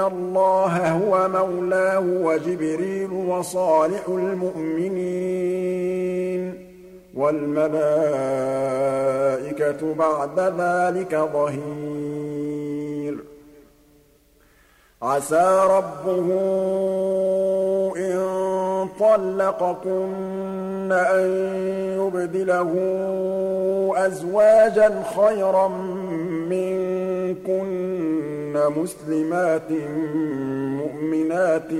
اللَّهَ هُوَ مَوْلَاهُ وَجِبْرِيلُ وَصَالِحُ الْمُؤْمِنِينَ وَالْمَلَائِكَةُ بَعْدَ ذَٰلِكَ ظَهِيرٌ. عَسَىٰ رَبُّهُ إِن طَلَّقَكُنَّ أَن يُبْدِلَهُ أَزْوَاجًا خَيْرًا مِّنكُنَّ مُسْلِمَاتٍ مُّؤْمِنَاتٍ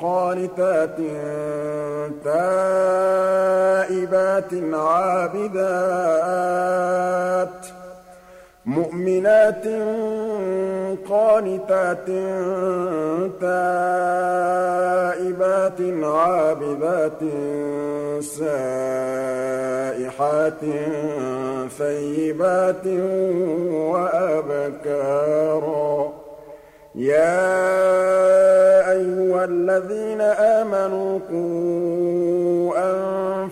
قَانِتَاتٍ تَائِبَاتٍ عَابِدَاتٍ مُؤْمِنَاتٍ قَانِتَاتٍ تَائِبَاتٍ عَابِدَاتٍ سَائِحَاتٍ ثَيِّبَاتٍ وَأَبْكَارًا يَا أَيُّهَا الَّذِينَ آمَنُوا قُوا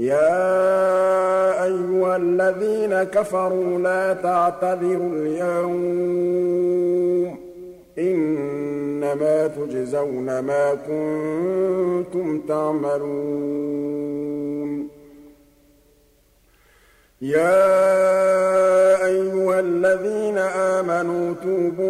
يا أيها الذين كفروا لا تعتذروا اليوم إنما تجزون ما كنتم تعملون. يا أيها الذين آمنوا توبوا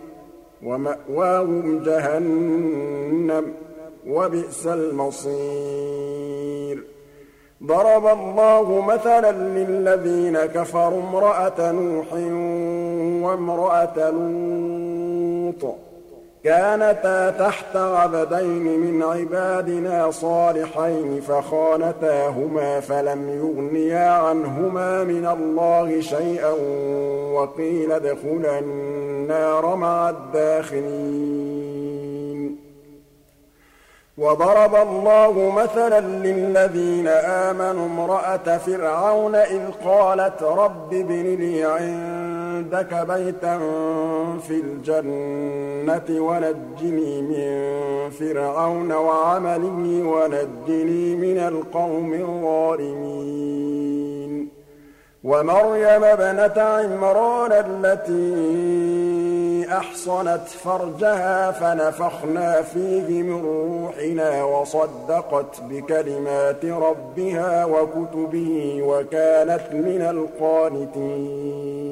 وَمَأْوَاهُمْ جَهَنَّمُ ۖ وَبِئْسَ الْمَصِيرُ. ضَرَبَ اللَّهُ مَثَلًا لِّلَّذِينَ كَفَرُوا امْرَأَتَ نُوحٍ وَامْرَأَتَ لُوطٍ. كانتا تحت عبدين من عبادنا صالحين فخانتاهما فلم يغنيا عنهما من الله شيئا وقيل ادخلا النار مع الداخلين. وَضَرَبَ اللَّهُ مَثَلًا لِّلَّذِينَ آمَنُوا امْرَأَتَ فِرْعَوْنَ إِذْ قَالَتْ رَبِّ ابْنِ لِي عِندَكَ بَيْتًا فِي الْجَنَّةِ وَنَجِّنِي مِن فِرْعَوْنَ وَعَمَلِهِ وَنَجِّنِي مِنَ الْقَوْمِ الظَّالِمِينَ. وَمَرْيَمَ ابْنَتَ عِمْرَانَ الَّتِي أَحْصَنَتْ فَرْجَهَا فَنَفَخْنَا فِيهِ مِن رُّوحِنَا وَصَدَّقَتْ بِكَلِمَاتِ رَبِّهَا وَكُتُبِهِ وَكَانَتْ مِنَ الْقَانِتِينَ.